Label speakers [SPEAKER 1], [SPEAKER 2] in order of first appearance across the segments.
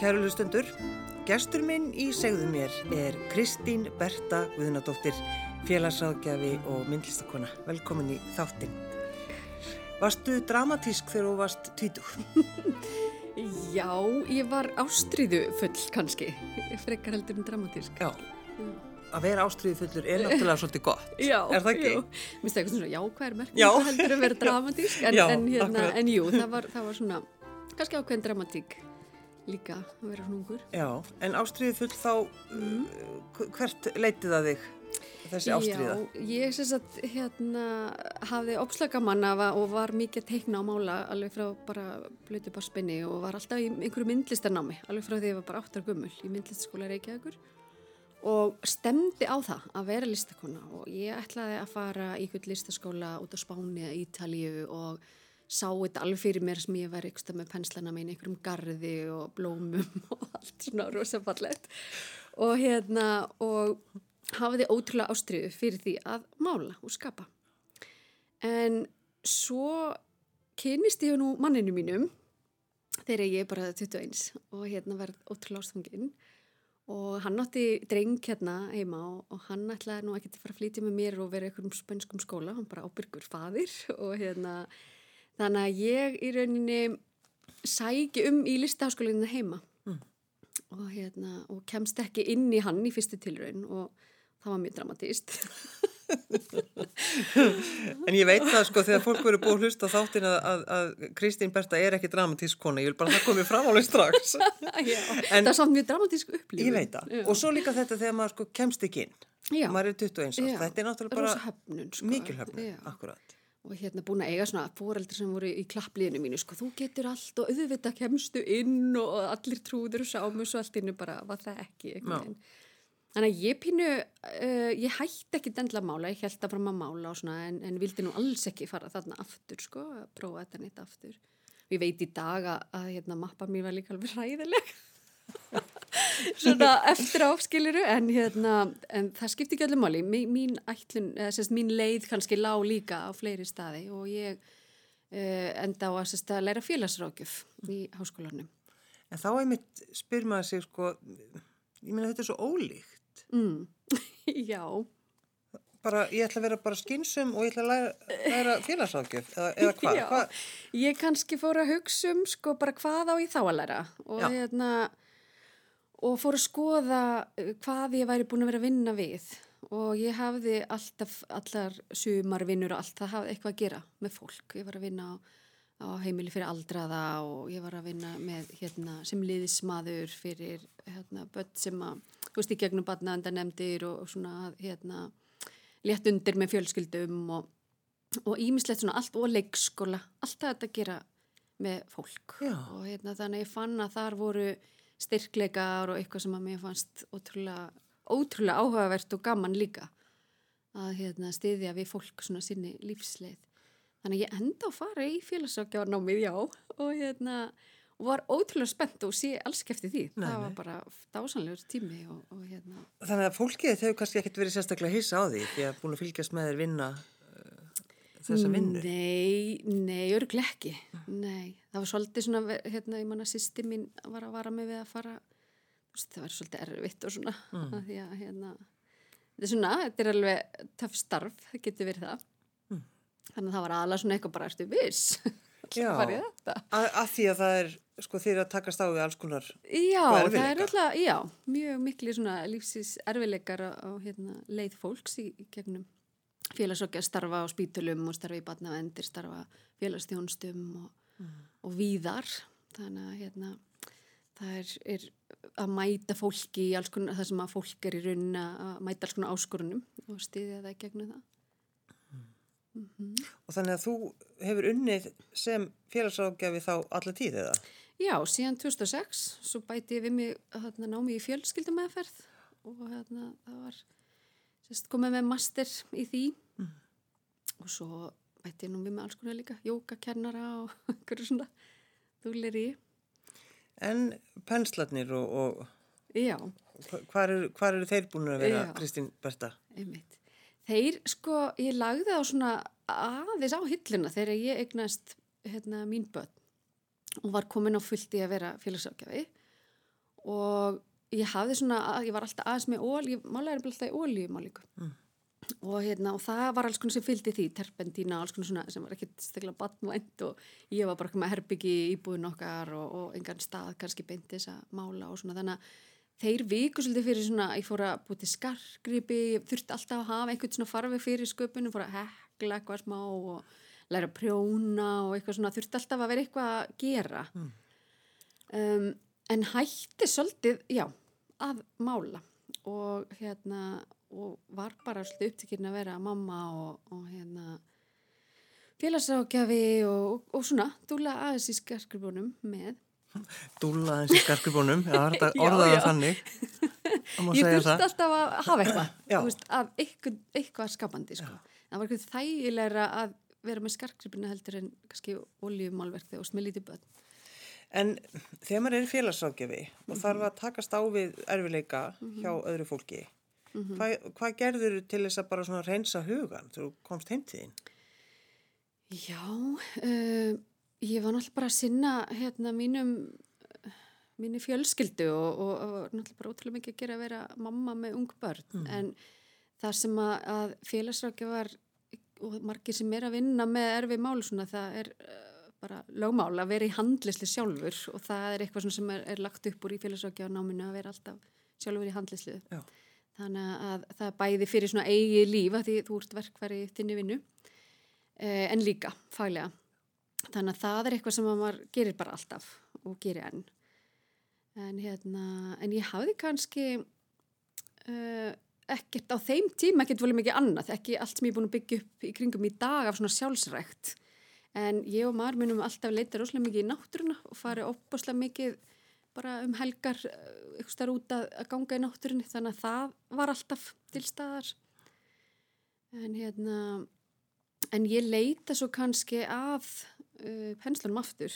[SPEAKER 1] Kæru hlustundur, gestur minn í segðu mér er Kristín Berta Guðnadóttir, félagsáðgjafi og myndlistakona. Velkomin í þáttinn. Varstu dramatísk þegar þú varst tvítug?
[SPEAKER 2] Já, ég var ástriðu full kannski, frekar heldur en dramatísk.
[SPEAKER 1] Já, að vera ástriðu fullur er náttúrulega svolítið gott.
[SPEAKER 2] Já,
[SPEAKER 1] er það ekki?
[SPEAKER 2] Jú. Mér það eitthvað svona
[SPEAKER 1] Já.
[SPEAKER 2] merkning heldur að vera dramatísk, en,
[SPEAKER 1] Já,
[SPEAKER 2] en, hérna, en jú, það var, það var svona, kannski ákveðin dramatík líka að vera svona ungur.
[SPEAKER 1] Já, en ástriðu full þá, uh, hvert leitið það þig, þessi ástriða?
[SPEAKER 2] Já, ég sem sagt hérna hafði opslagamann af að- og var mikið að teikna á mála alveg frá bara blötu barspinni og var alltaf í einhverju myndlistarnámi alveg frá því að ég var bara áttar gummul í myndlistaskóla Reykjavíkur og stemdi á það að vera listakona og ég ætlaði að fara í einhvern listaskóla út á Spáni eða Ítalíu og sá þetta alveg fyrir mér sem ég var yksta með penslana mín, einhverjum garði og blómum og allt svona rosafallett og hérna og hafiði ótrúlega ástriðu fyrir því að mála og skapa. En svo kynist ég nú manninu mínum þegar ég er bara 21 og hérna verð ótrúlega ástfanginn. Og hann átti dreng hérna heima og, og hann ætlaði nú að fara að flytja með mér og vera í einhverjum spönskum skóla, hann bara ábyrgur faðir og hérna þannig að ég í rauninni sæki um í listaháskólinna heima og hérna og kemst ekki inn í hann í fyrstu tilraun og það var mjög dramatíst.
[SPEAKER 1] En ég veit það sko þegar fólk verður búið að hlusta á þáttin að, að, að Kristín Berta er ekki dramatísk kona, ég vil bara það komið fram alveg strax.
[SPEAKER 2] Já,
[SPEAKER 1] En-
[SPEAKER 2] það er samt mjög dramatísk upplifun.
[SPEAKER 1] Ég veit það. Og svo líka þetta þegar maður sko kemst ekki inn.
[SPEAKER 2] Já.
[SPEAKER 1] Maður er 21 árs.
[SPEAKER 2] Já.
[SPEAKER 1] Þetta er náttúrulega bara
[SPEAKER 2] höfnun, sko.
[SPEAKER 1] mikil höfnun, akkurat.
[SPEAKER 2] Og hérna búin að eiga svona fóreldri sem voru í klappliðinu mínu sko, þú getur allt og auðvitað kemstu inn og allir trúður og sáum og allt innu bara var það ekki. Þannig að ég pínu, uh, ég hætti ekki dendla mála, ég held að fram að mála og svona en, en vildi nú alls ekki fara þarna aftur sko, að prófa þetta neitt aftur. Ég veit í dag að, að hérna mappa mér var líka alveg hræðileg. svona eftir áskiliru en hérna, en það skipti ekki allir máli mín, mín leið kannski lá líka á fleiri staði og ég uh, enda á að sérst að læra félagsrákjöf í háskólanum
[SPEAKER 1] En þá einmitt spyr maður sig sko, ég meina þetta er svo ólíkt.
[SPEAKER 2] mm. Já,
[SPEAKER 1] Bara, ég ætla að vera bara skynsum og ég ætla að læra, læra félagsákjöf eða, eða hvað? Hva?
[SPEAKER 2] ég kannski fór að hugsa um sko bara hvað á ég þá að læra og hérna og fór að skoða uh, hvað ég væri búin að vera að vinna við og ég hafði alltaf allar sumarvinnur og allt það hafði eitthvað að gera með fólk. Ég var að vinna á, á heimili fyrir aldraða og ég var að vinna með hérna sem liðismadur fyrir hérna börn sem að, þú veist, í gegnum barnaðandanemdir og, og svona hérna létt undir með fjölskyldum og og ímislegt svona allt og leikskóla allt þetta að gera með fólk
[SPEAKER 1] Já.
[SPEAKER 2] og hérna þannig ég fann að þar voru styrkleikar og eitthvað sem að mér fannst ótrúlega, ótrúlega áhugavert og gaman líka. Að hérna styðja við fólk svona sinni lífsleið. Þannig að ég enda að fara í félagsrákjáðarnámið já og hérna var ótrúlega spennt og sé alls ekki eftir því.
[SPEAKER 1] Nei,
[SPEAKER 2] það var bara dásanlegur tími og, og hérna.
[SPEAKER 1] Þannig að fólkið hefur kannski ekkert verið sérstaklega hissa á því því að búin að fylgjast með þér vinna þessa vinnu.
[SPEAKER 2] Nei, nei, örglega ekki. Nei, það var svolítið svona, hérna, ég manna sýsti mín var að vara mig við að fara, það var svolítið erfitt og svona, mm. því að, hérna, þetta er svona, þetta er alveg töff starf, það getur verið það. Þannig að það var aðalega svona eitthvað bara, ertu viss?
[SPEAKER 1] Já. Að, að því að það er, sko, þeir að takast á við alls konar.
[SPEAKER 2] Já, það er alltaf, já, mjög mikli svona lífsins erfileikar á, á hérna, leið fólks í, í gegnum félagsokja starfa á spítulum og starfa í batnavendir, starfa félagsstjónstum og, og víðar. Þannig að hérna, það er, er að mæta fólki í alls konar, það sem að fólk er í raunin að mæta alls konar áskorunum og stiðja það gegnum það.
[SPEAKER 1] Og þannig að þú hefur unnið sem félagsrákjafi þá alla tíð eða?
[SPEAKER 2] Já, síðan 2006, svo bæti ég við mig hérna, námi í fjölskyldumæðferð og hérna, það var sérst, komið með master í því og svo bæti ég nú við mig alls konar líka, jókakennara og einhverju svona þúlir í.
[SPEAKER 1] En penslarnir og, og
[SPEAKER 2] Já,
[SPEAKER 1] hva- hvar eru, eru þeir búin að vera,
[SPEAKER 2] Já.
[SPEAKER 1] Kristín Berta?
[SPEAKER 2] einmitt. Þeir, sko, ég lagði á svona aðeins á hilluna þegar ég eignast hérna, mín börn og var komin á fullt í að vera félagsákjafi og ég hafði svona, ég var alltaf aðeins með ól, ég málaði alltaf í ólíumálingu mm. og hérna og það var alls konar sem fylgdi því, terpentína alls konar svona sem var ekkert stegla batnvænt og ég var bara með herbyggi í búin okkar og, og engan stað kannski beintis að mála og svona þannig að þeir viku svolítið fyrir svona, ég fór að búið til skargripi, þurfti alltaf að hafa einhvern svona farfi fyrir sköpunum, fór að hekla eitthvað smá og læra að prjóna og eitthvað svona, þurfti alltaf að vera eitthvað að gera mm. um, en hætti svolítið, já að mála og hérna og var bara svolítið upptikinn að vera mamma og, og hérna félagsákjafi og, og svona dúla aðeins í skarkribunum með.
[SPEAKER 1] Dúla aðeins í skarkribunum já, þetta orðaði þannig?
[SPEAKER 2] Ég þurfti alltaf að hafa eitthvað veist, af eitthvað, eitthvað skapandi sko. það var eitthvað þægilegra að vera með skarkribuna heldur en kannski oljumálverk og smilítið börn
[SPEAKER 1] En þegar maður er félagsákjafi mm -hmm. og mhm. þarf að takast á við erfileika mm -hmm. hjá öðru fólki, mm -hmm. hvað, hvað gerður til þess að bara svona reynsa hugan þú komst heim til þín?
[SPEAKER 2] Já, uh, ég var náttúrulega bara að sinna hérna mínum, mínu fjölskyldu og, og, og náttúrulega bara ótrúlega mikið að gera að vera mamma með ung börn mhm. en það sem að, að félagsrákjafar og margir sem er að vinna með erfi mál svona það er bara lögmál að vera í handlisli sjálfur og það er eitthvað sem er, er lagt upp úr í félagsrákjáðanáminu að vera alltaf sjálfur í handlislu Já. þannig að það bæði fyrir svona eigi lífa því þú ert verkværi þinni vinnu eh, en líka fælega þannig að það er eitthvað sem maður gerir bara alltaf og gerir enn. En hérna en ég hafði kannski uh, ekkert á þeim tíma ekkert volið mikið annað ekki allt sem ég er búin að byggja upp í kringum í dag af svona sjálfsrækt en ég og maður munum alltaf leita rosalega mikið í náttúruna og fari opbáslega mikið bara um helgar ykkur starf út að, ganga í náttúrunni. Þannig að það var alltaf til staðar. En hérna en ég leita svo kannski af uh, penslunum aftur.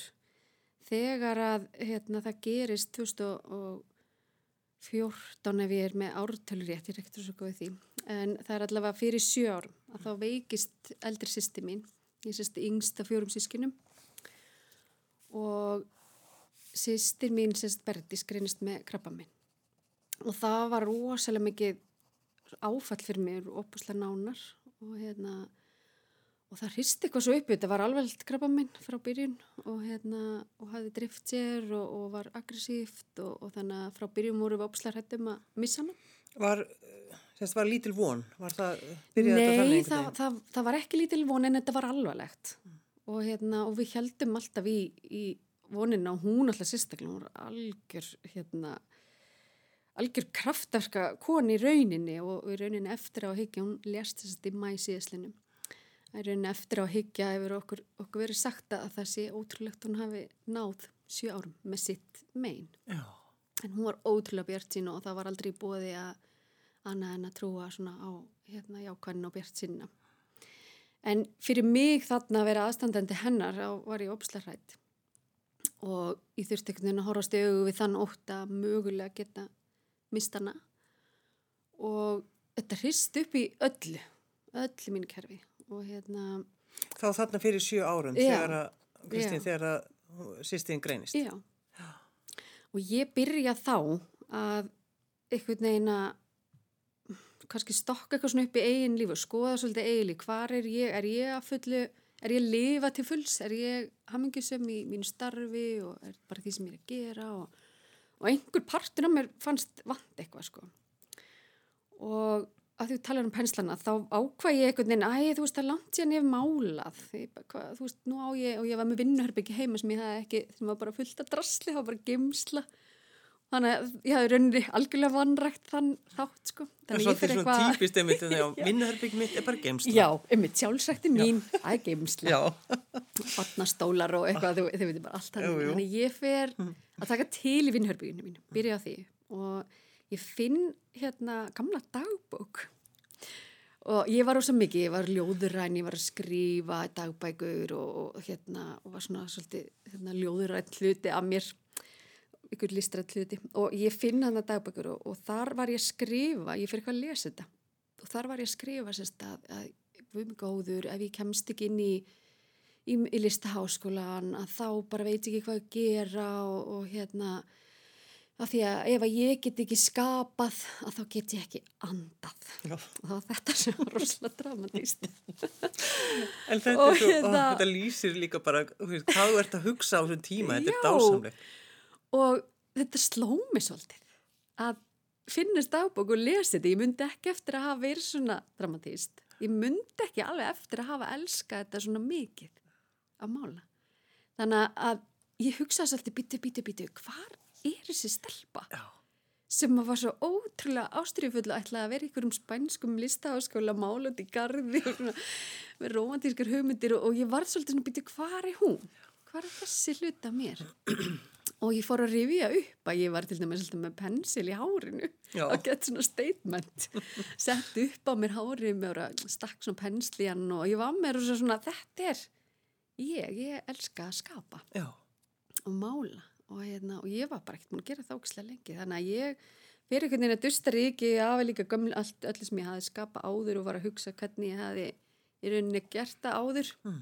[SPEAKER 2] Þegar að hérna, það gerist 2014 ef ég er með ártölu rétt, ég er ekkert svo góðið því. En það er allavega fyrir sjö árum að þá veikist eldri sýsti mín ég sérst yngsta fjórum sískinum og sýstir mín sérst Berdi skrinist með krabba minn og það var rosalega mikið áfall fyrir mig og opuslega nánar. Og hérna og það hristi eitthvað svo upp þetta var alveg krabba minn frá byrjun. Og hérna og hafði drift sér og, og var aggressíft og, og þannig að frá byrjun voru við opuslega hættum að missa hana
[SPEAKER 1] Var Þetta var lítil von? Var
[SPEAKER 2] það, Nei, það, það, það var ekki lítil von en þetta var alvarlegt mm. og, hérna, og við heldum alltaf í, í vonina og hún alltaf sérstaklega, hún var algjör, hérna, algjör kraftverka koni í rauninni og í rauninni eftir á að higgja, hún lést þess að í mæ síðaslinum. Það er rauninni eftir á að higgja hefur okkur, okkur verið sagt að það sé ótrúlegt hún hafi náð sjö árum með sitt megin. Já. En hún var ótrúlega bjart sín og það var aldrei búið að annað en að trúa svona á hérna, jákvæðin og bjart sinna. En fyrir mig þarna að vera aðstandandi hennar á, var ég opslarrætt og ég þurfti einhvern veginn að horfast augu við þann ótt að mögulega geta mistana og þetta hrist upp í öllu, öllu mín kerfi og hérna...
[SPEAKER 1] Þá þarna fyrir sjö árun þegar að, Kristín, þegar að sýstíðin greinist.
[SPEAKER 2] Já, og ég byrja þá að einhvern veginn að kannski stokka eitthvað svona upp í eigin líf og skoða svolítið eigin líf, hvar er ég, er ég að fullu, er ég að lifa til fulls, er ég hamingisum í mínu starfi og er bara því sem ég er að gera? Og, og einhver partur af mér fannst vant eitthvað sko. Og að því að tala um penslana þá ákvað ég einhvern veginn, æ þú veist það langt ég hef málað, hvað, þú veist nú á ég og ég var með vinnuherbyggi heima sem ég hef ekki, sem var bara fullt af drasli, það var bara gemsla Þannig að ég hafi rauninni algjörlega vanrægt þann þátt sko.
[SPEAKER 1] Þannig ég fyrir eitthvað... Er svona típist einmitt þegar vinnuherbygg mitt er bara geimsla.
[SPEAKER 2] Já, einmitt sjálfsrækti mín, það er geimsla. Vatnastólar og eitthvað, þau, veitum bara allt hann. Þannig að ég fer mm. að taka til í vinnuherbygginu mín, byrja á því og ég finn hérna gamla dagbók og ég var ósað mikið, ég var ljóðuræn, ég var að skrifa dagbækur og, og hérna og var svona svolítið hérna, ljóðuræn hluti af mér ykkur listrætt hluti og ég finna þannig dagbökur og, og þar var ég að skrifa, ég fyrir eitthvað að lesa þetta og þar var ég að skrifa sérst að, að við erum góður, ef ég kemst ekki inn í, í, í listaháskólan að þá bara veit ekki hvað að gera og, og hérna af því að ef að ég get ekki skapað að þá get ég ekki andað
[SPEAKER 1] Já.
[SPEAKER 2] og það var þetta sem var rosalega dramatíst
[SPEAKER 1] En þetta,
[SPEAKER 2] Og
[SPEAKER 1] svo,
[SPEAKER 2] hérna-
[SPEAKER 1] ó, þetta lýsir líka bara, hvað þú ert að hugsa á þessum tíma, þetta
[SPEAKER 2] Já.
[SPEAKER 1] er dásamlegt.
[SPEAKER 2] Og þetta sló mig svolítið að finnast dagbók og lesi þetta, ég myndi ekki eftir að hafa verið svona dramatíst ég myndi ekki alveg eftir að hafa elskað þetta svona mikið að mála þannig að ég hugsaði svolítið bítu, bítu, bítu, hvar er þessi stelpa
[SPEAKER 1] Já.
[SPEAKER 2] sem var svo ótrúlega ástrifull að ætla að vera í einhverjum spænskum listaháskóla mála út í garði og svona, með romantískar hugmyndir og, og ég var svolítið svona bítu, hvar er hún? Hvar er þessi hlut af mér? Og ég fór að rifja upp að ég var til dæmis með pensil í hárinu. Og gett svona statement sett upp á mér hárið með að stakk svona pensli hann og ég var með svona þetta er ég, ég elska að skapa
[SPEAKER 1] Já.
[SPEAKER 2] og mála. Og, hérna, og ég var bara ekkert múin að gera það ógislega lengi. Þannig að ég fyrir einhvern veginn að dusta ríki af líka gömul allt öllu sem ég hafi skapa áður og var að hugsa hvernig ég hafi í rauninni gert það áður.
[SPEAKER 1] Mm.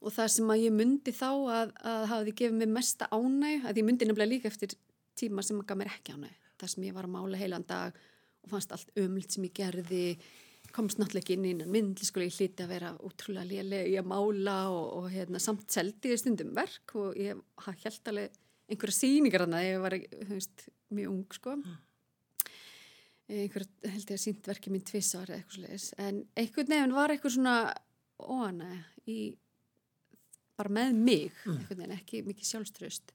[SPEAKER 2] Og það sem að ég myndi þá að, að hafi gefið mér mesta ánæg að ég myndi nefnilega líka eftir tíma sem að gaf mér ekki ánæg það sem ég var að mála heilan dag og fannst allt ömult sem ég gerði komst náttúrulega ekki inn í innan myndliskóla ég hlíti að vera útrúlega lélega í að mála og, og hérna, samt seldi ég stundum verk og ég held alveg einhverja sýningar hann að ég var veist, mjög ung sko. Einhver held ég að sínt verkið mín tvissar eða eitthvað sliðis en einhvern veginn var eitthvað svona óana í bara með mig veginn ekki mikið sjálfströst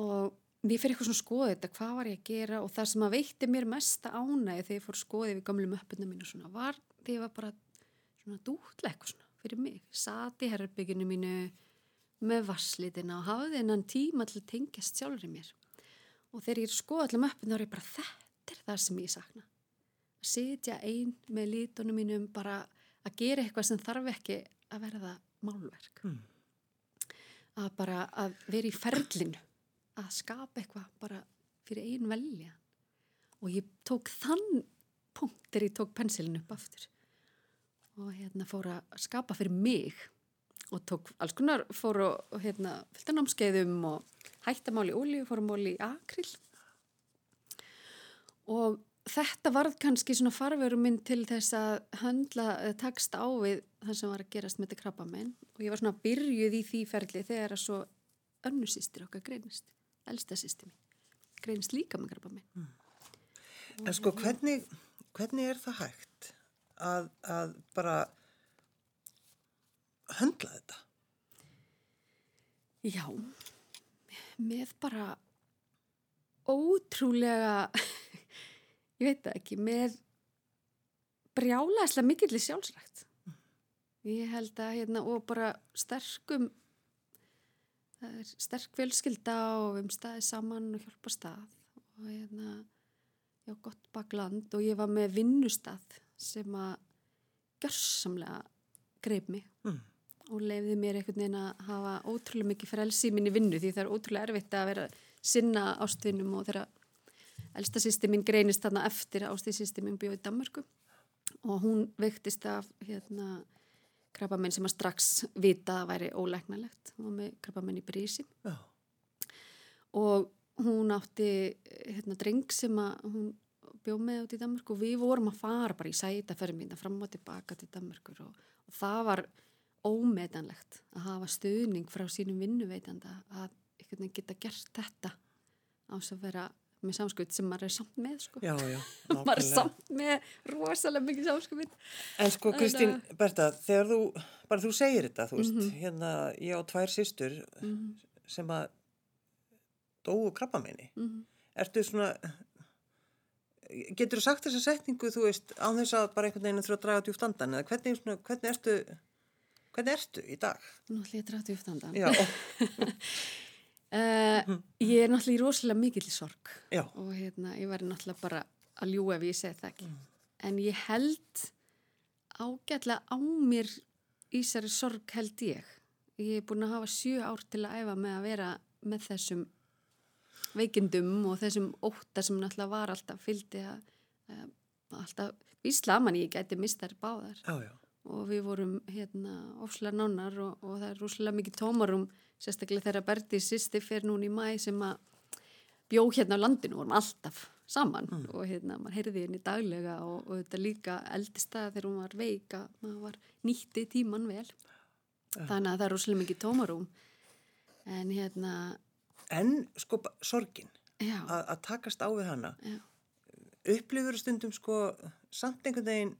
[SPEAKER 2] og ég fyrir eitthvað svona skoða þetta hvað var ég að gera? Og það sem að veitti mér mesta ánægi þegar ég fór skoða við gamlu möppuna mínu svona var þegar ég var bara svona svona fyrir mig. Sati herrbygginu mínu með vasslitina og hafði þennan tíma til að tengjast sjálfur í mér. Og þegar ég er að skoða allir möppuna þá er ég bara þetta er það sem ég sakna. Að sitja einn með lítunum mínum bara að gera eitthvað sem þarf ekki að verða málverk.
[SPEAKER 1] Mm.
[SPEAKER 2] að bara að vera í ferlinu að skapa eitthvað bara fyrir einn velja. Og ég tók þann punkt þegar ég tók pensilin upp aftur. Og hérna fór að skapa fyrir mig og tók alls konar fór og, hérna fylgta námskeiðum og hættamáli ólíu, fór að máli í akrill og þetta varð kannski svona farverum minn til þess að höndla, eða takst á við það sem var að gerast með þetta krabba minn og ég var svona byrjuð í því ferli þegar að svo önnu sýstir okkar greinist, elsta sýstir mín greinist líka með krabba minn
[SPEAKER 1] En sko, hvernig, hvernig er það hægt að, að bara höndla þetta?
[SPEAKER 2] Já, með bara ótrúlega, ég veit það ekki, með brjálæslega mikillir sjálfsrækt. Ég held að hérna og bara sterkum, er sterk fjölskylda og við um staðið saman og hjálpa stað og hérna, já, gott bakland og ég var með vinnustað sem að gjörsamlega greip mig
[SPEAKER 1] Mm.
[SPEAKER 2] og leiði mér einhvern veginn að hafa ótrúlega mikið frelsi í minni vinnu því það er ótrúlega erfitt að vera sinna ástvinnum og þeirra elsta sýsti mín greinist þarna eftir ástíð sýsti mín bjóð í Danmarku og hún veiktist af hérna krabbamenn sem að strax vita að væri ólegnalegt hún var með krabbamenn í brísi.
[SPEAKER 1] Já.
[SPEAKER 2] og hún átti hérna dreng sem að hún bjóð með út í Danmarku og við vorum að fara bara í sæta fyrir mín fram og tilbaka til Danmarkur og, og það var ómetanlegt að hafa stuðning frá sínum vinnuveitanda að geta gert þetta. Á þess að vera með samskut sem maður er samt með sko.
[SPEAKER 1] Já, já,
[SPEAKER 2] maður er samt með rosalega mikið samskupið
[SPEAKER 1] En sko, Kristín, Berta, þegar þú, bara þú segir þetta, þú veist,
[SPEAKER 2] Mhm.
[SPEAKER 1] hérna, ég á tvær systur sem að dóu krabba minni.
[SPEAKER 2] Mhm.
[SPEAKER 1] Ertu svona, getur þú sagt þessa setningu, þú veist, án þess að bara einhvern veginn þurfa að draga djúft andan, eða hvernig, svona, hvernig ertu, hvernig ertu í dag?
[SPEAKER 2] Nú ætlum ég að dráta upp þandan
[SPEAKER 1] Já,
[SPEAKER 2] uh, Ég er náttúrulega í rosalega mikill í sorg.
[SPEAKER 1] Já,
[SPEAKER 2] og hérna, ég væri náttúrulega bara að ljúa ef ég segi það ekki. En ég held ágætlega á mér í þessari sorg held ég. Ég er búin að hafa sjö ár til að æfa með að vera með þessum veikindum og þessum ótta sem náttúrulega var alltaf fylgdi að, að alltaf víslaman ég gæti mistar báðar.
[SPEAKER 1] Já, já,
[SPEAKER 2] og við vorum hérna ofslega nánar og, og það er rosalega mikið tómarum sérstaklega þegar Berti sýsti fyrir núna í mæ sem að bjó hérna á landinu, vorum alltaf saman mm. og hérna maður heyrði henni daglega og, og þetta líka eldist það þegar hún var veika, maður var nýtti tíman vel. Þannig að það er rosalega mikið tómarum en hérna
[SPEAKER 1] En sko sorgin að takast á við hana upplifur stundum sko samt einhvern veginn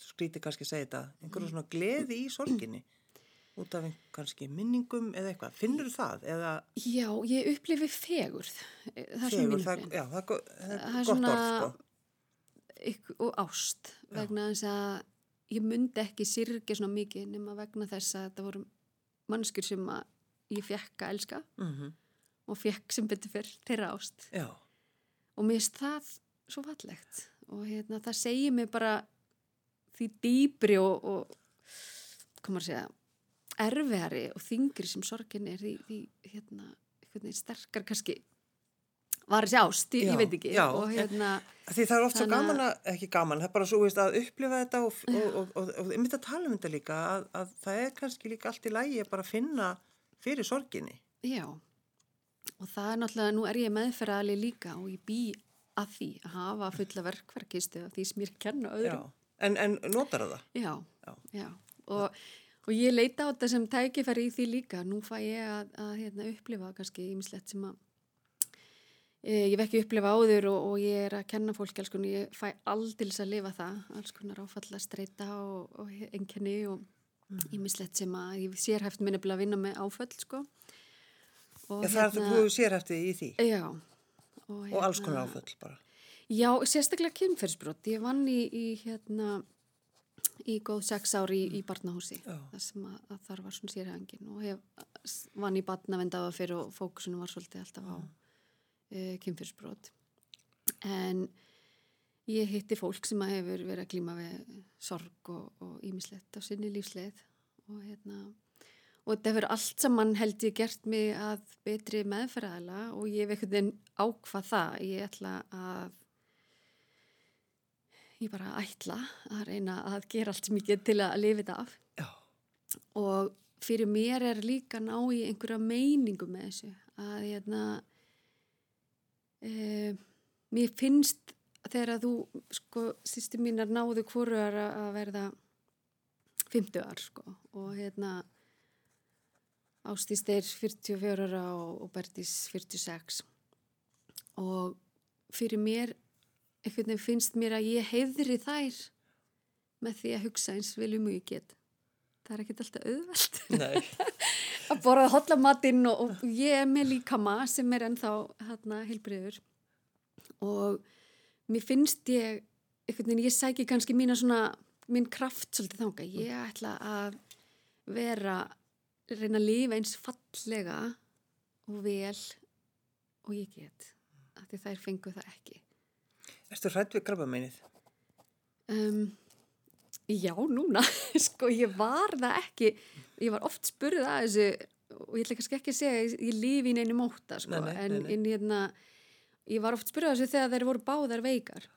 [SPEAKER 1] skríti kannski að segja þetta, einhverjum svona gleði í sorginni út af kannski minningum eða eitthvað, finnur það? Eða...
[SPEAKER 2] Já, ég upplifi fegurð
[SPEAKER 1] það er fegur, það, já, það, það, það er gott svona, orð
[SPEAKER 2] sko. og ást vegna þess að ég myndi ekki sirkja svona mikið nema vegna þess að þetta voru mannskjur sem ég fekk að elska mm -hmm. og fekk sem betur fyrr þeirra ást
[SPEAKER 1] já.
[SPEAKER 2] og mér finnst það svo fallegt og hérna, það segir mér bara því dýbri og, og komar að segja erfiðari og þingri sem sorgin er því, því hérna, sterkar kannski var þessi ást, já, ég veit ekki.
[SPEAKER 1] já, og hérna því það er oft svo gaman að, ekki gaman það er bara svo veist að upplifa þetta og, og, og, og ég myndi að tala um þetta líka að, að það er kannski líka allt í lægi að bara finna fyrir sorginni.
[SPEAKER 2] Já, og það er náttúrulega nú er ég meðferðali líka og ég bý að því að hafa fulla verkverkistu af því sem ég að kenna öðrum
[SPEAKER 1] en, en notar það?
[SPEAKER 2] Já, já, já. og Og ég leita á þetta sem tækifæri í því líka. Nú fæ ég að, að hérna, upplifa kannski ímislegt sem að e, ég vekki upplifa áður og, og ég er að kenna fólki alls konar. Ég fæ aldils að lifa það, alls konar áfalla streyta og, og enkenni og ímislegt mm. sem að ég sérhæft minni að vinna með áföll sko.
[SPEAKER 1] Og, ja, það er hérna, þú sérhæftið í því?
[SPEAKER 2] Já.
[SPEAKER 1] Og, hérna, alls konar áföll bara?
[SPEAKER 2] Já, sérstaklega kynferðsbrott. Ég vann í, í hérna í góð sex ári í, í barnahúsi þar sem að, að þar var svona sérhængin og hef vann í barnavendafa fyrir og fókusunum var svolítið alltaf á uh, e, kynfyrsbrót en ég hitti fólk sem að hefur verið að glíma við sorg og ímislegt á sinni lífsleið og hérna og þetta hefur allt saman held ég gert mig að betri meðferðala og ég hef einhvern veginn ákvað það. Ég ætla að ég bara ætla að reyna að gera allt get til að lifa þetta af.
[SPEAKER 1] Já.
[SPEAKER 2] og fyrir mér er líka ná í einhverja meiningu með þessu. Að hérna e, mér finnst þegar að þú sko sýsti mínar náðu hvoruar að verða 50 ár sko. Og hérna Ástís þeir 44 ára og Bertís 46 og fyrir mér einhvern veginn finnst mér að ég heiðri þær með því að hugsa eins viljum og ég get. Það er ekkert alltaf auðvelt. Að borða hotlamatinn og, og ég er með líkama sem er ennþá hérna heilbriður og mér finnst ég einhvern veginn, ég sæki kannski mína svona minn kraft svolítið þánga ég ætla að vera reyna að lifa eins fallega og vel og ég get. Af því þær fengu það ekki
[SPEAKER 1] Erstu hrætt við krabbameinið?
[SPEAKER 2] Um, já, núna. sko, ég var það ekki. Ég var oft spurðið að þessu og ég ætla kannski ekki að segja að ég lífi í neinu móta, sko. Nei, nei, en nei, en hérna, ég var oft spurðið að þessu þegar þeir voru báðar veikar.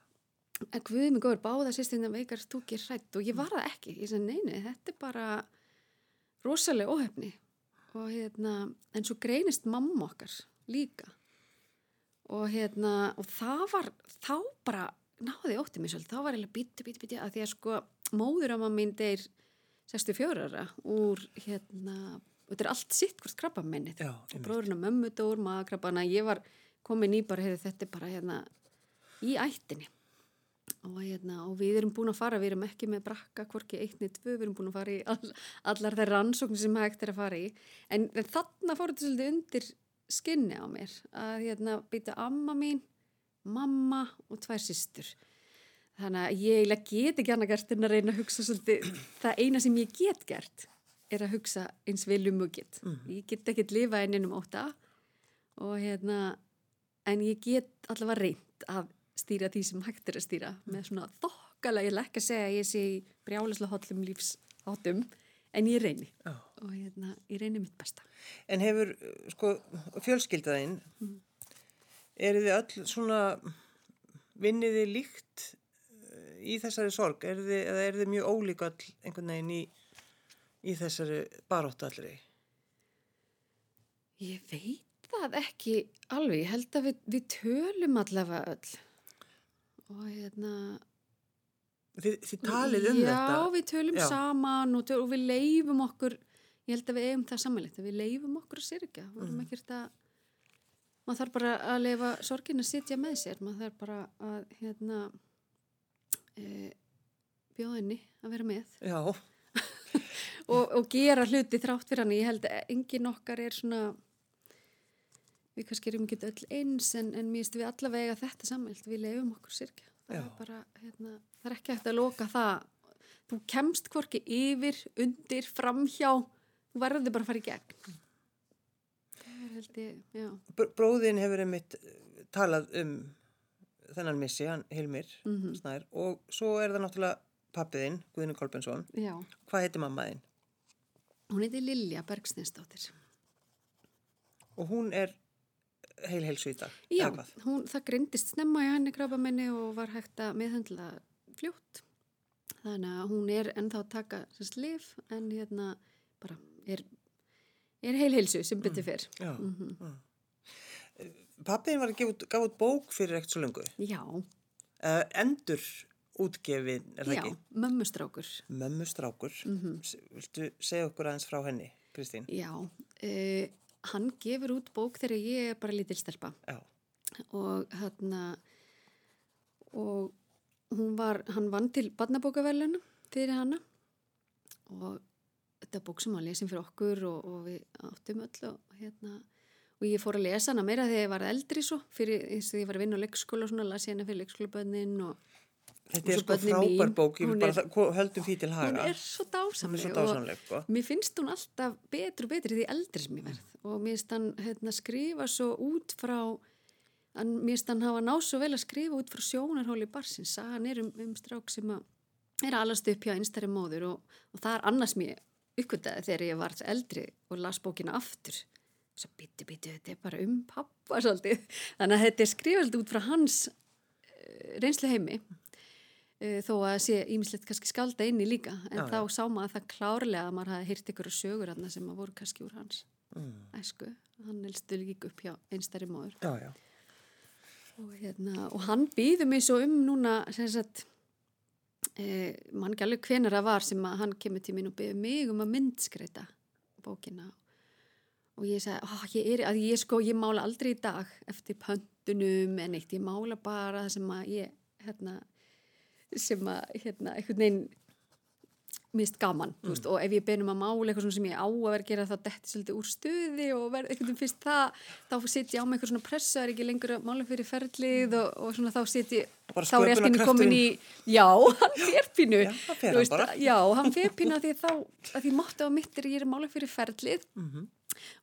[SPEAKER 2] En hvað mig góður, báðar sýstinna veikar þú ekki hrætt og ég var það ekki. Ég sagði, neini, þetta er bara rosalega óhefni. Og hérna, en svo greinist mamma okkar líka og hérna og það var, þá bara náði óttið mér svolítið, þá var ég bíti, bíti, bíti að því að sko móður á maður mín deyr 64 ára úr hérna, þetta er allt sitt hvort krabba minnið og bróðurinn á mömmu dór, maðakrabbana, ég var komin í bara, heyrðu þetta bara hérna í ættinni. Og, hérna, og við erum búin að fara, við erum ekki með brakka, hvorki eittni, tvö, við erum búin að fara í all, allar þær rannsóknir sem hægt er að fara í. En, en þarna fór þetta svolítið undir skinni á mér að hérna býta amma mín, mamma og tvær sýstur. Þannig að ég get ekki annað gert en að reyna að hugsa svolítið, það eina sem ég get gert er að hugsa eins viljum og get. Mm. Ég get ekki að lifa eininum óta og hérna, en ég get allavega reynd að stýra því sem hægt er að stýra mm. með svona þokkalega, ég lekk að segja að ég sé brjálislega hotlum lífsáttum en ég reyni Já. Og hérna, ég reyni mitt besta.
[SPEAKER 1] En hefur, sko, fjölskyldaðinn, mm. er þið öll svona, vinnið þið líkt eh, í þessari sorg, er þið, eða er þið mjög ólík all einhvern veginn í, í þessari baróttu allri?
[SPEAKER 2] Ég veit það ekki alveg, ég held að við, við tölum allavega öll og hérna
[SPEAKER 1] Þið, þið talið um
[SPEAKER 2] já,
[SPEAKER 1] þetta.
[SPEAKER 2] við tölum
[SPEAKER 1] Já.
[SPEAKER 2] saman og, töl, og við leifum okkur ég held að við eigum það samanlegt við leifum okkur að
[SPEAKER 1] Mhm.
[SPEAKER 2] ekkert að maður þarf bara að leifa sorgin að sitja með sér. Maður þarf bara að hérna e, bjóðinni að vera með. Og, og gera hluti þrátt fyrir hann ég held að engin okkar er svona við kannski erum ekki öll eins en, en mér finnst við allavega þetta sammælt við leifum okkur sirkja það bara, hérna, það er ekki hægt að loka það. Þú kemst hvorki yfir, undir, framhjá verður bara að fara í gegn
[SPEAKER 1] Br- bróðin hefur einmitt eh, talað um þennan missi, hann Hilmir
[SPEAKER 2] Mhm.
[SPEAKER 1] Snær, og svo er það náttúrulega pappiðinn, Guðinu Kolbensson.
[SPEAKER 2] Já,
[SPEAKER 1] Hvað heitir mammaðinn?
[SPEAKER 2] hún heiti Lilja Bergsnesdóttir.
[SPEAKER 1] Og hún er heil heilsu í dag.
[SPEAKER 2] Já, hún, það grindist snemma í henni krabamenni og var hægt að meðhendla fljótt. Þannig að hún er ennþá að taka sérst lif en hérna bara er, er heil heilsu sem
[SPEAKER 1] Mm.
[SPEAKER 2] betur fyrr.
[SPEAKER 1] Já.
[SPEAKER 2] Mhm.
[SPEAKER 1] Pappiðinn var að gefa út, gaf út bók fyrir ekkert svo lengu.
[SPEAKER 2] Já,
[SPEAKER 1] Uh, endur útgefin, er það
[SPEAKER 2] já,
[SPEAKER 1] ekki?
[SPEAKER 2] mömmustrákur.
[SPEAKER 1] Mömmu strákur.
[SPEAKER 2] Mm
[SPEAKER 1] S- Viltu segja okkur aðeins frá henni, Kristín?
[SPEAKER 2] Já, uh, hann gefur út bók þegar ég er bara lítil stelpa.
[SPEAKER 1] Já.
[SPEAKER 2] og hérna og hún var, hann vann til barnabókaverluna fyrir hana og þetta bók sem hann lesin fyrir okkur og, og við áttum öll og hérna og ég fór að lesa hana meira þegar ég var eldri svo fyrir eins og ég var að vinna á leikskóla og svona las ég hana fyrir leikskólabönnin og
[SPEAKER 1] Þetta
[SPEAKER 2] Og
[SPEAKER 1] er
[SPEAKER 2] svo
[SPEAKER 1] frábær bók, ég vil
[SPEAKER 2] hún
[SPEAKER 1] bara höldum því til
[SPEAKER 2] hún
[SPEAKER 1] haga.
[SPEAKER 2] er svo
[SPEAKER 1] Hún er
[SPEAKER 2] dásamleg
[SPEAKER 1] svo
[SPEAKER 2] og
[SPEAKER 1] dásamleg, sko.
[SPEAKER 2] mér finnst hún alltaf betri og betri því eldri sem ég verð og mér finnst hann hérna, skrifa svo út frá hann, mér finnst hann hafa náð svo vel að skrifa út frá sjónarhóli barsins sagan er um, um strák sem að er alast upp hjá einstæri móður og, og það er annars mér uppkvitaði þegar ég var eldri og las bókina aftur. Svo byttu byttu þetta er bara um pappa svolítið. Þannig að þetta er skrifald út frá hans uh, reynslu heimi uh, þó að sé ímislegt kannski skálda inni líka. En
[SPEAKER 1] Já,
[SPEAKER 2] þá sá maður það klárlega að maður hafi heyrt ykkur sögur þarna sem að voru kannski úr hans.
[SPEAKER 1] Mm.
[SPEAKER 2] æsku, hann elstu líka upp hjá einstæri móður.
[SPEAKER 1] Já, já.
[SPEAKER 2] og, hérna, og hann býður mig svo um núna sem sagt eh, mann ekki alveg hvenar það var sem að hann kemur til mín og býður mig um að myndskreita bókina. Og ég sagði, oh, ég er, að ég sko ég mála aldrei í dag eftir pöntunum en eitt, ég mála bara sem að ég, hérna sem að, hérna, einhvern veginn mist gaman, þú veist, og ef ég benum að mála eitthvað sem ég á að vera að gera þá detti svolítið úr stuði og verð einhvern veginn fyrst það þá sitt ég á mig eitthvað svona pressa er ekki lengur að mála fyrir ferlið og, og svona þá sitt ég þá er ég inni komin í já, hann fer pínu
[SPEAKER 1] Já, bara.
[SPEAKER 2] já, hann fer pínu að því þá að því máttu á mitt er ég er að mála fyrir ferlið
[SPEAKER 1] Mhm.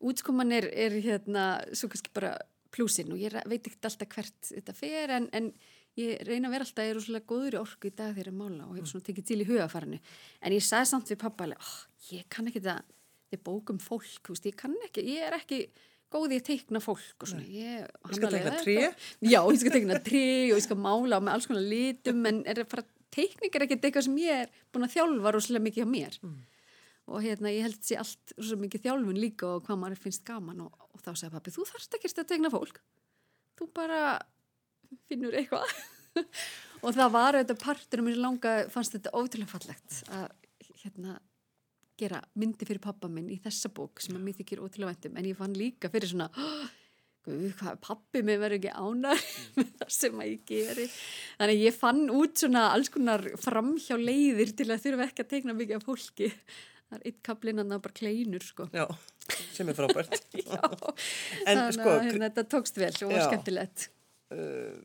[SPEAKER 2] útkoman er, er hérna svo kannski bara plúsin og ég veit ekki alltaf hvert þetta fer en, en ég reyna að vera alltaf, ég er úrslega góður í orku í dag þegar ég er mála og hefur svona tekið til í hugafarinu en ég sagði samt við pappa oh, ég kann ekki þetta þetta er bók um fólk, veist, ég kann ekki ég er ekki góð í að teikna fólk og svona, ég,
[SPEAKER 1] Þú skal teikna
[SPEAKER 2] "Þetta-
[SPEAKER 1] tré?"
[SPEAKER 2] Já, ég skal teikna tré og ég skal mála með alls konar litum en er bara, teikning er ekkert eitthvað sem ég er búin að þjálfa rosalega mikið á mér. Og hérna ég held sér allt rosalega mikið þjálfun líka og hvað maður finnst gaman og, og þá sagði pappi, þú þarfst ekki að teikna fólk. Þú bara finnur eitthvað. Og það var þetta partur um þessu langa fannst þetta ótrúlega fallegt að hérna gera myndi fyrir pappa minn í þessa bók sem að mér þykir ótrúlega væntum en ég fann líka fyrir svona pappi mig verður ekki ánar með það sem að ég geri. Þannig að ég fann út svona alls konar framhjá leiðir til að þurfa ekki að teikna mikið af fólki. Það er eitt kaplinn að það bara kleinur sko.
[SPEAKER 1] Já, sem er frábært.
[SPEAKER 2] Já,
[SPEAKER 1] En
[SPEAKER 2] þannig
[SPEAKER 1] sko,
[SPEAKER 2] að hérna, þetta tókst vel og var skemmtilegt
[SPEAKER 1] uh,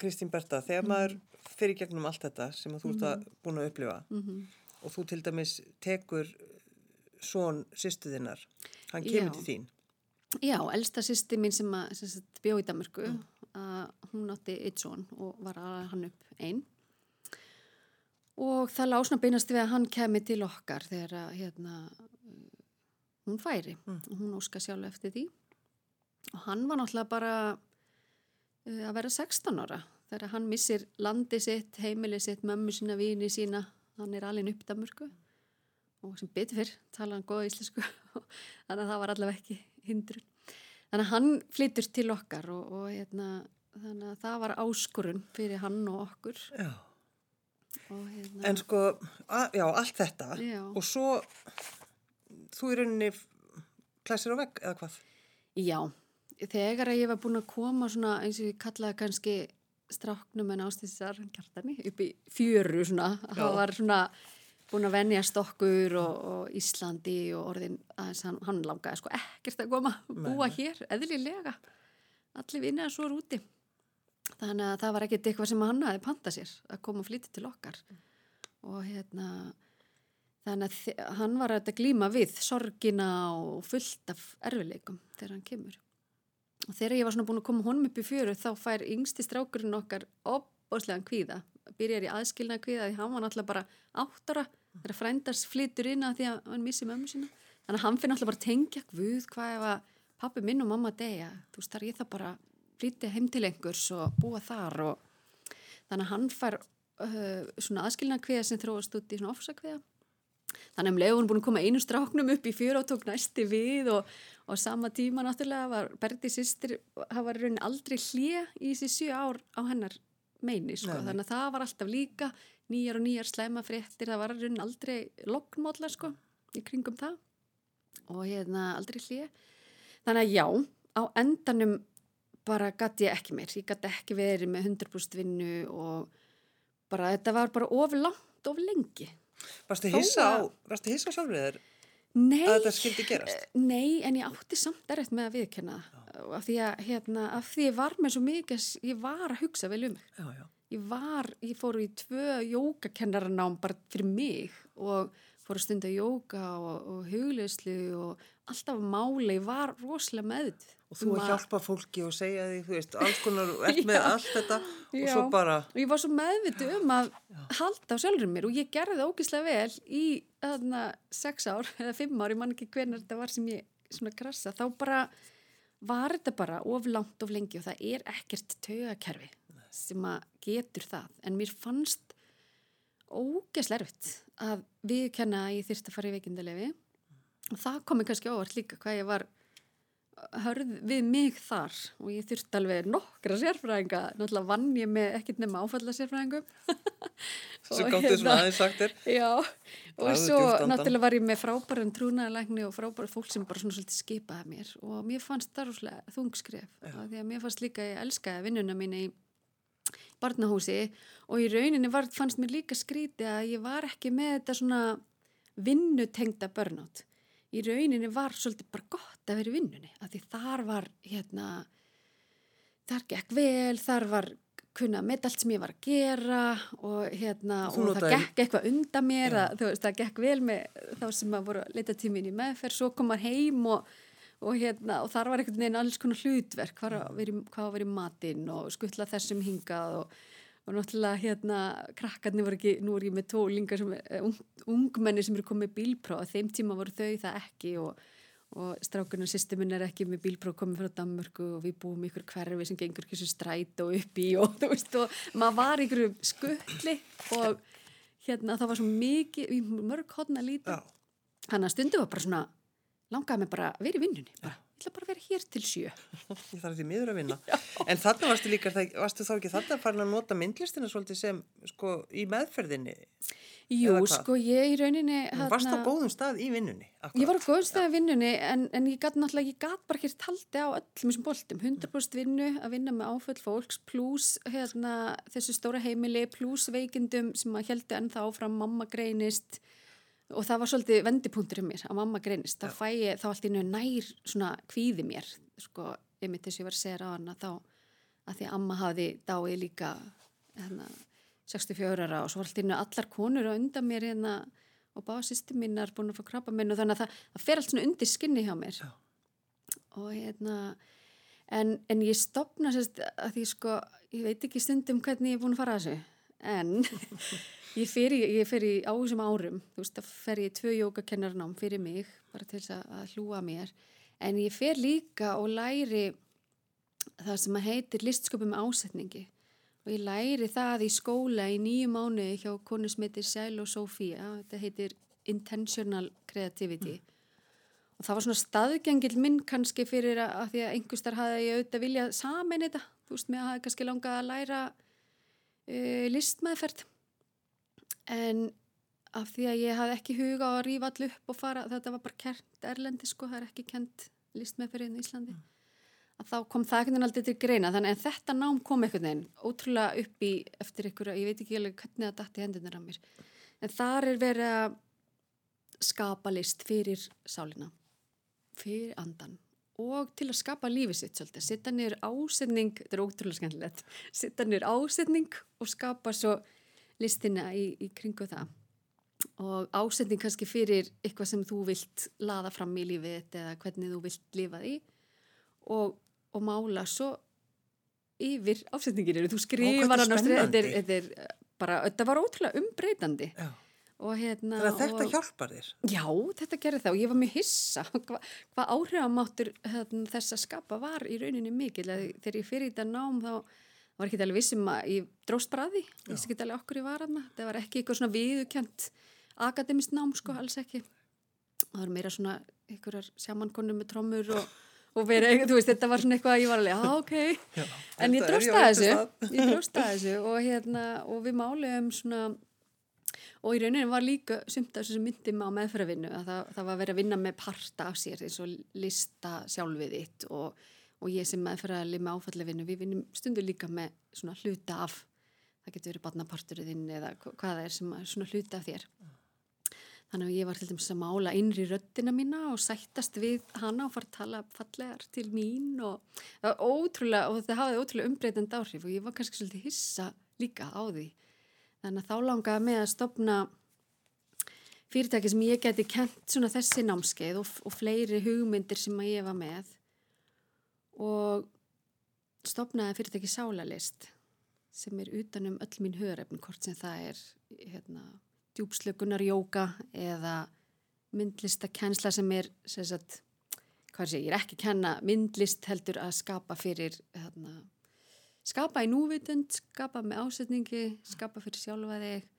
[SPEAKER 1] Kristín Berta, þegar maður fyrir gegnum allt þetta sem þú ert að búin að upplifa og þú til dæmis tekur svon sýstuðinnar, hann kemur
[SPEAKER 2] Já.
[SPEAKER 1] til þín.
[SPEAKER 2] Já, elsta sýsti mín sem, sem sagt, bjó í Danmarku að hún átti eitt son og var að hann upp einn og það lásna beinast við að hann kemi til okkar þegar að hérna, hún færi. Og hún óska sjálf eftir því. Og hann var náttúrulega bara að vera 16 ára þegar hann missir landi sitt, heimili sitt, mömmu sína, vini sína hann er alveg upp Danmarku og sem betur fyrr tala hann góða íslensku þannig að það var allavega ekki hindrun þannig að hann flyttur til okkar og, og hérna, þannig að það var áskurun fyrir hann og okkur
[SPEAKER 1] Já.
[SPEAKER 2] og hérna,
[SPEAKER 1] En sko, að, já, allt þetta
[SPEAKER 2] Já.
[SPEAKER 1] og svo þú í rauninni klæsir á vegg eða hvað?
[SPEAKER 2] já, þegar að ég var búin að koma svona eins og ég kallaði kannski stráknum en ástýsar kjartani upp í fjöru svona, það var svona búin að venjast okkur og, og Íslandi og orðin aðeins hann, hann langaði sko ekkert að koma búa
[SPEAKER 1] Nei.
[SPEAKER 2] hér, eðlilega. Allir vinna svo er úti. Þannig að það var ekkert eitthvað sem hann hafi pantað sér að koma og flytja til okkar. Og hérna þannig að hann var að glíma við sorgina og fullt af erfileikum þegar hann kemur og þegar ég var svona búin að koma honum upp í fjöru þá fær yngsti strákurinn okkar opbóðslegan kvíða. Byrjar í aðskilna kvíða því hann var náttúrulega bara áttara þegar frændars flytur inn að því að hann missi mömmu sína. Þannig að hann fyrir náttúrulega bara tengja guð hvað ef að pappi minn og mamma deyja? Þú veist þar ég það bara flytja heim til einhvers og búa þar og þannig að hann fær uh, svona aðskilna kvíða sem þróast út í svona ofsakvíða Þannig að um leiðun búin að koma einu stráknum upp í fjör og tók næsti við og, og sama tíma náttúrulega var Berdi sýstir, það var raunin aldrei hlje í þessi sjö ár á hennar meini, sko.
[SPEAKER 1] Nei.
[SPEAKER 2] Þannig að það var alltaf líka nýjar og nýjar slæma fréttir, það var raunin aldrei lognmódla, sko, í kringum það og hérna aldrei hlje. Þannig að já, á endanum bara gæti ég ekki meir, ég gæti ekki verið með 100% vinnu og bara þetta var bara of langt, of lengi.
[SPEAKER 1] Varstu hissa á, varstu hissa á sjálfrið þér
[SPEAKER 2] Nei,
[SPEAKER 1] að þetta skildi gerast?
[SPEAKER 2] Nei, en ég átti samt erfitt með að viðkenna það. af því að, hérna, af því ég var með svo mikið, ég var að hugsa vel um.
[SPEAKER 1] Já, já.
[SPEAKER 2] Ég var, ég fór í tvö jógakennaranám bara fyrir mig og fór að stunda jóga og, og hugleyslu og alltaf máli, var rosalega meðut.
[SPEAKER 1] Og þú að hjálpa fólki og segja því, þú veist, alls konar, ert með
[SPEAKER 2] Já.
[SPEAKER 1] allt þetta og
[SPEAKER 2] Já.
[SPEAKER 1] svo bara,
[SPEAKER 2] Og ég var svo meðvitu um að halda á sjálfur mér og ég gerði það ógislega vel í þarna sex ár eða fimm ár, ég man ekki hvernig þetta var sem ég svona krassa, þá bara var þetta bara of langt of lengi og það er ekkert taugakerfi sem að getur það en mér fannst ógislega að viðkenna að ég þyrst að fara í veikindalefi og það komi kannski óvart líka hvað ég var hörð við mig þar. Og ég þurfti alveg nokkra sérfræðinga. Náttúrulega vann ég með ekkert nema áfalla sérfræðingum
[SPEAKER 1] sem gáttu svona aðeins sagt þér.
[SPEAKER 2] já, og svo náttúrulega var ég með frábæran trúnaðalækni og frábæra fólk sem bara svona svolítið skipaði mér. Og mér fannst það rúslega þungskref því að mér fannst líka ég elskaði vinnuna mín í barnahúsi og í rauninni var, fannst mér líka skrítið að ég var ekki með þetta svona vinnutengda burnout. Í rauninni var svolítið bara gott að vera í vinnunni af því þar var hérna þar gekk vel, þar var kunna með allt sem ég var að gera og hérna
[SPEAKER 1] þú
[SPEAKER 2] og það gekk eitthvað undan mér að, veist, það gekk vel með þá sem að voru að leita tímin í meðferð svo kom maður heim og, og hérna og þar var einhvern veginn alls konar hlutverk hvað var að vera, í- matinn og skuttla þessum hingað og, og náttúrulega hérna krakkarnir voru ekki, nú er ég með tólingar sem er ung, ungmenni sem eru komið bílpróf. Þeim tíma voru þau það ekki og, og strákunum sýstu minn er ekki með bílpróf komið frá Danmörku og við búum ykkur hverfi sem gengur ekki svo stræt og upp í og þú veist og maður var ykkur skuttli og hérna það var svo mikið, mörg hodna lítið þannig að stundu var bara svona langaði mig bara að vera í vinnunni bara, ég ætla bara að vera hér til sjö
[SPEAKER 1] ég þarf því miður að vinna. En þarna varstu líka, það- varstu þá ekki þarna farin að nota myndlistina svolítið sem, sko, í meðferðinni?
[SPEAKER 2] Jú, sko ég í rauninni
[SPEAKER 1] Þú varst á góðum stað í vinnunni. akkurat.
[SPEAKER 2] Ég var á góðum stað að vinnunni en, en ég gæti náttúrulega, ég gæti bara ekki taldi á öllum þessum boltum, 100% vinnu að vinna með áföll fólks, pluss hérna, þessu stóra heimili, pluss veikindum sem að heldur ennþá áfram mamma greinist og það var svolítið vendipunktur um mér að mamma greinist, þá fæ ég þá allt í nöðu nær svona kvíði mér sko, einmitt þess að ég var að segja á hana þá að því að amma hafi dáið líka hérna, 64 ára og svo allt í nöðu allar konur á undan mér hérna og báða sýsti mínar búin að fá krabba minn og þannig að það, það fer allt svona undir skinni hjá mér.
[SPEAKER 1] Já.
[SPEAKER 2] og hérna en, en ég stopna sérst að því sko, ég veit ekki stundum hvernig ég er búin að fara að þessu en ég fer í, ég fer í á þessum árum, þú veist, það fer ég tvö jógakennarnám fyrir mig, bara til þess að, hlúa mér, en ég fer líka og læri það sem að heitir listsköpum ásetningi. Og ég læri það í skóla í nýju mánuði hjá konu sem heitir Sæl og Sofía, þetta heitir Intentional Creativity. Og það var svona staðgengil minn kannski fyrir að, að því að einhverstar hafði ég auðvitað viljað samin þetta, þú veist, mér hafði kannski langað að læra uh, listmeðferð. En af því að ég hafði ekki huga á að rífa allu upp og fara, þetta var bara kert erlendi sko, það er ekki kent listmeðferðin í Íslandi mm. að þá kom það einhvern veginn aldrei til greina. Þannig en þetta nám kom einhvern veginn ótrúlega upp í eftir einhverja, ég veit ekki alveg hvernig það dætti hendunar á mér. En þar er verið að skapa list fyrir sálina fyrir andan og til að skapa lífið sitt svolítið, sitta nýr ásetning þetta er ótrúlega skemmtilegt sitta nýr ásetning og skapa svo listina í, í kringu það. Og ásetning kannski fyrir eitthvað sem þú vilt laða fram í lífið eða hvernig þú vilt lifa því. Og, og mála svo yfir ásetningir þú skrifar hann á þetta er bara, þetta var ótrúlega umbreytandi. Já
[SPEAKER 1] Hérna, Þannig að þetta og, hjálpar þér?
[SPEAKER 2] Já, þetta gerir það og ég var mjög hissa hvað hva áhrifamáttur hérna, þess að skapa var í rauninni mikil þegar ég fyrir þetta nám þá var ekki alveg vissum að ég dróst því. Ég vissi ekki alveg okkur ég var aðna það var ekki eitthvað svona viðukjönt akademist nám sko, alls ekki. Það var meira svona einhverjar sjamankonur með trómur og, og verið, þú veist, þetta var svona eitthvað að ég var alveg, já, ok. Já, en ég dróst að þessu. ég dróst að þessu og hérna, og við máliðum svona og í rauninu var líka sumt af þessu myndi maður á meðferðarvinnu að það, það var verið að vinna með parta af sér eins og lista sjálfið þitt og, og ég sem meðferðarli með áfallevinnu við vinnum stundur líka með svona hluta af það getur verið barnaparturinn eða hvað það er sem er svona hluta af þér. Þannig að ég var til dæmis að mála innri röttina mína og sættast við hana og fara að tala fallegar til mín og það var ótrúlega og það hafði ótrúlega umbreytand áhrif og ég var kannski svolítið hissa líka á því Þannig að þá langaði með að stopna fyrirtæki sem ég geti kent svona þessi námskeið og, og fleiri hugmyndir sem ég var með. Og stopnaði fyrirtæki Sálalist sem er utanum öll mín höfrefn hvort sem það er hérna, djúpslökunar jóka eða myndlistakensla sem er sem sagt, sé ég er ekki að kenna myndlist heldur að skapa fyrir hérna skapa í núvitund, skapa með ásetningi, skapa fyrir sjálfa þig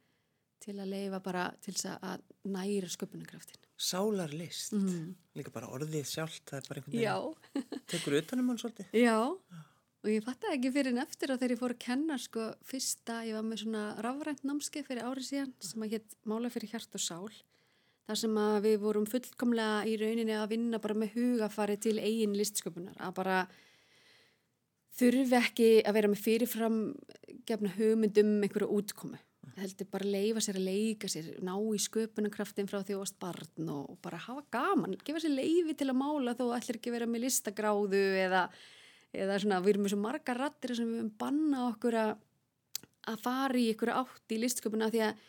[SPEAKER 2] til að leifa bara til þess að næra sköpunarkraftin.
[SPEAKER 1] Sálarlist, mm. líka bara orðið sjálf, það er bara einhvern veginn, tekur utanum hann svolítið.
[SPEAKER 2] Já, og ég fatt ekki fyrir en eftir að þegar ég fór að kenna, sko, fyrsta, ég var með svona rafrænt námskeið fyrir árið síðan sem að hétt Mála fyrir hjart og sál. þar sem að við vorum fullkomlega í rauninni að vinna bara með hugafari til eigin listsköpunar, að bara þurfi ekki að vera með fyrirfram gefna hugmyndum einhverju útkomu. Það heldur bara að leifa sér að leika sér, ná í sköpunarkraftin frá því varst barn og bara hafa gaman, gefa sér leifi til að mála þó ætlir ekki vera með listagráðu eða, eða svona, við erum með svo marga rattir sem við erum banna okkur að, að fara í einhverju átt í listsköpuna því að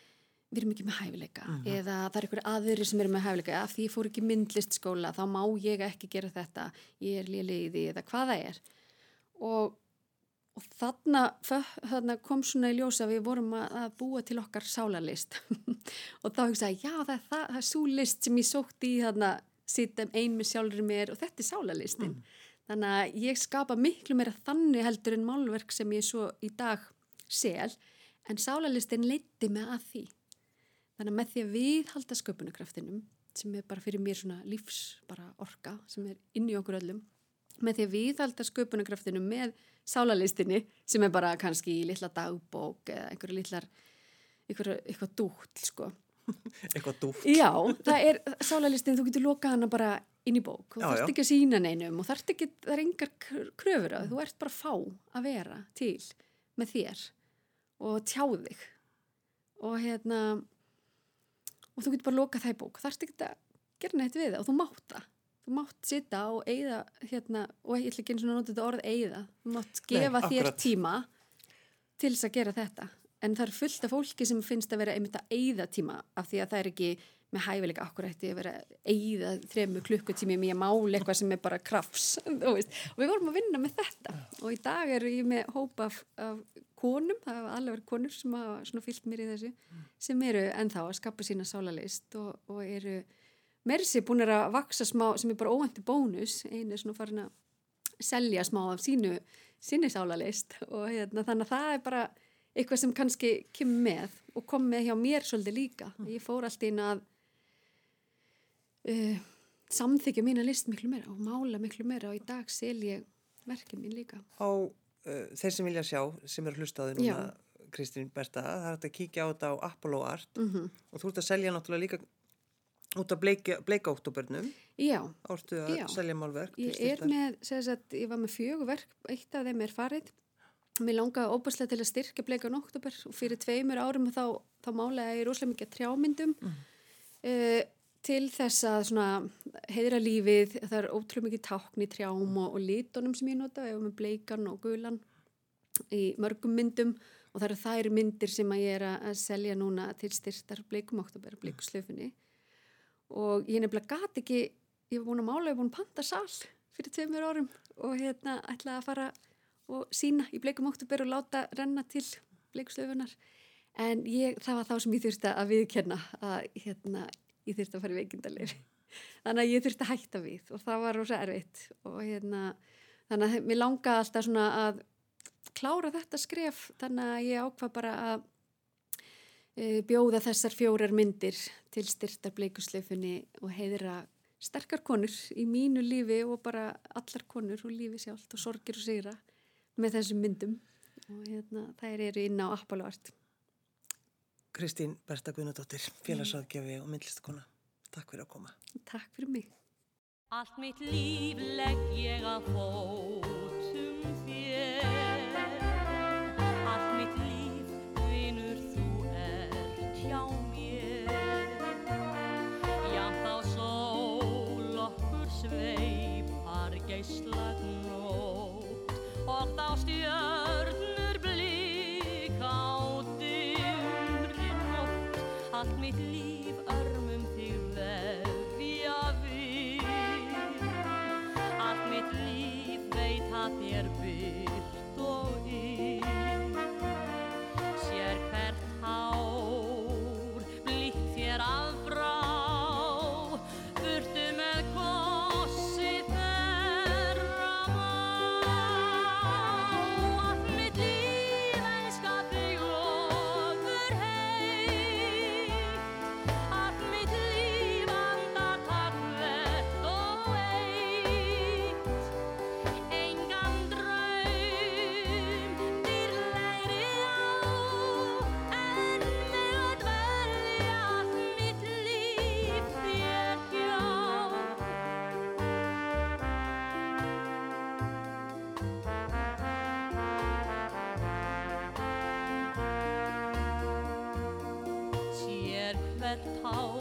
[SPEAKER 2] við erum ekki með hæfileika uh mhm. -huh. eða það er einhverju aðri sem eru með hæfileika af því ég fór ekki myndlistskóla, þá má ég ekki gera þetta, ég er liðiði eða hvað það er og, og þarna, þarna kom svona í ljósa við vorum að, að búa til okkar sálarlist. Og þá hugsaði já það er, það, það er svo list sem ég sótt í þarna sittum ein með sjálfur mér og þetta er sálarlistin. Mm. þannig að ég skapa miklu meira þannig heldur en málverk sem ég svo í dag sel en sálarlistin leiti mig að því. Þannig að með því að við halda sköpunarkraftinum sem er bara fyrir mér svona lífs bara orka sem er inn í okkur öllum með því að viðhalda sköpunarkraftinu með sálalistinni sem er bara kannski í litla dagbók eða einhverju litlar eitthvað dútt sko.
[SPEAKER 1] Eitthvað dútt.
[SPEAKER 2] Já, það er sálalistin, þú getur lokað hana bara inn í bók, þú þarfst ekki að sína neinum og þarfst ekki, það er engar kröfur að þú ert bara fá að vera til með þér og tjá þig. Og hérna og þú getur bara lokað það í bók, þarfst ekki að gera neitt við það og þú mátt það þú mátt sitta og eigða hérna, og ég ætla ekki eins og nota þetta orð eigða, þú mátt gefa Nei, þér tíma til þess að gera þetta. En það er fullt af fólki sem finnst að vera einmitt að eigða tíma af því að það er ekki með hæfileika. Akkur eftir að vera eigða þremu klukkutími með máli eitthvað sem er bara krafs og við vorum að vinna með þetta. Og í dag er ég með hópa af, af konum, það hafa alveg konur sem hafa fyllt mér í þessu sem eru ennþá að skapa sína sálalist og, og eru Mersi búin að vaksa smá sem er bara óhendur bónus einu er svona farin að selja smá af sínu sinni sálalist og hérna, þannig að það er bara eitthvað sem kannski kemur með og kom með hjá mér svolítið líka mm. ég fór alltaf inn að uh, samþykja mína list miklu meira og mála miklu meira og í dag sel ég verkið mín líka.
[SPEAKER 1] Á uh, þeir sem vilja sjá, sem eru hlustaði núna, Kristín Berta, það er að kíkja á þetta á Apollo Art mm -hmm. og þú ert að selja náttúrulega líka út af bleika, bleika óttúbörnum.
[SPEAKER 2] Já.
[SPEAKER 1] Ártu að já. selja málverk.
[SPEAKER 2] Ég er með, segðis að ég var með fjögverk, eitt af þeim er farið. Mér langaði óbúslega til að styrka bleika óttúbör og fyrir tveimur árum þá, þá málaði ég rosalega mikið trjámyndum. Mm. Uh, til þess að heidra lífið, það er ótrúlega mikið tákn í trjám og, og lítunum sem ég nota, ég var með bleikan og gulan í mörgum myndum og það eru þær myndir sem ég er að selja núna til styrtar bleikum oktober, bleikuslöfunni og ég nefnilega gati ekki, ég var búin að mála, ég var búin að panta sal fyrir tveimur árum og hérna ætlaði að fara og sína í bleikum oktober og láta renna til bleikuslöfunar en ég, það var þá sem ég þurfti að viðkenna að hérna, ég þurfti að fara í veikindarleiri þannig að ég þurfti að hætta við og það var rosa erfitt og hérna þannig að mér langaði alltaf svona að klára þetta skref þannig að ég ákvað bara að bjóða þessar fjórar myndir til styrtar bleikusleifunni og heiðra sterkar konur í mínu lífi og bara allar konur og lífi sjálft og sorgir og sigra með þessum myndum. Og hérna, þær eru inn á Appalvart
[SPEAKER 1] Kristín Berta Guðnadóttir, félagsáðgjafi og myndlistakona. Takk fyrir að koma.
[SPEAKER 2] Takk fyrir mig.
[SPEAKER 3] Allt mitt líf legg ég að fótum hvert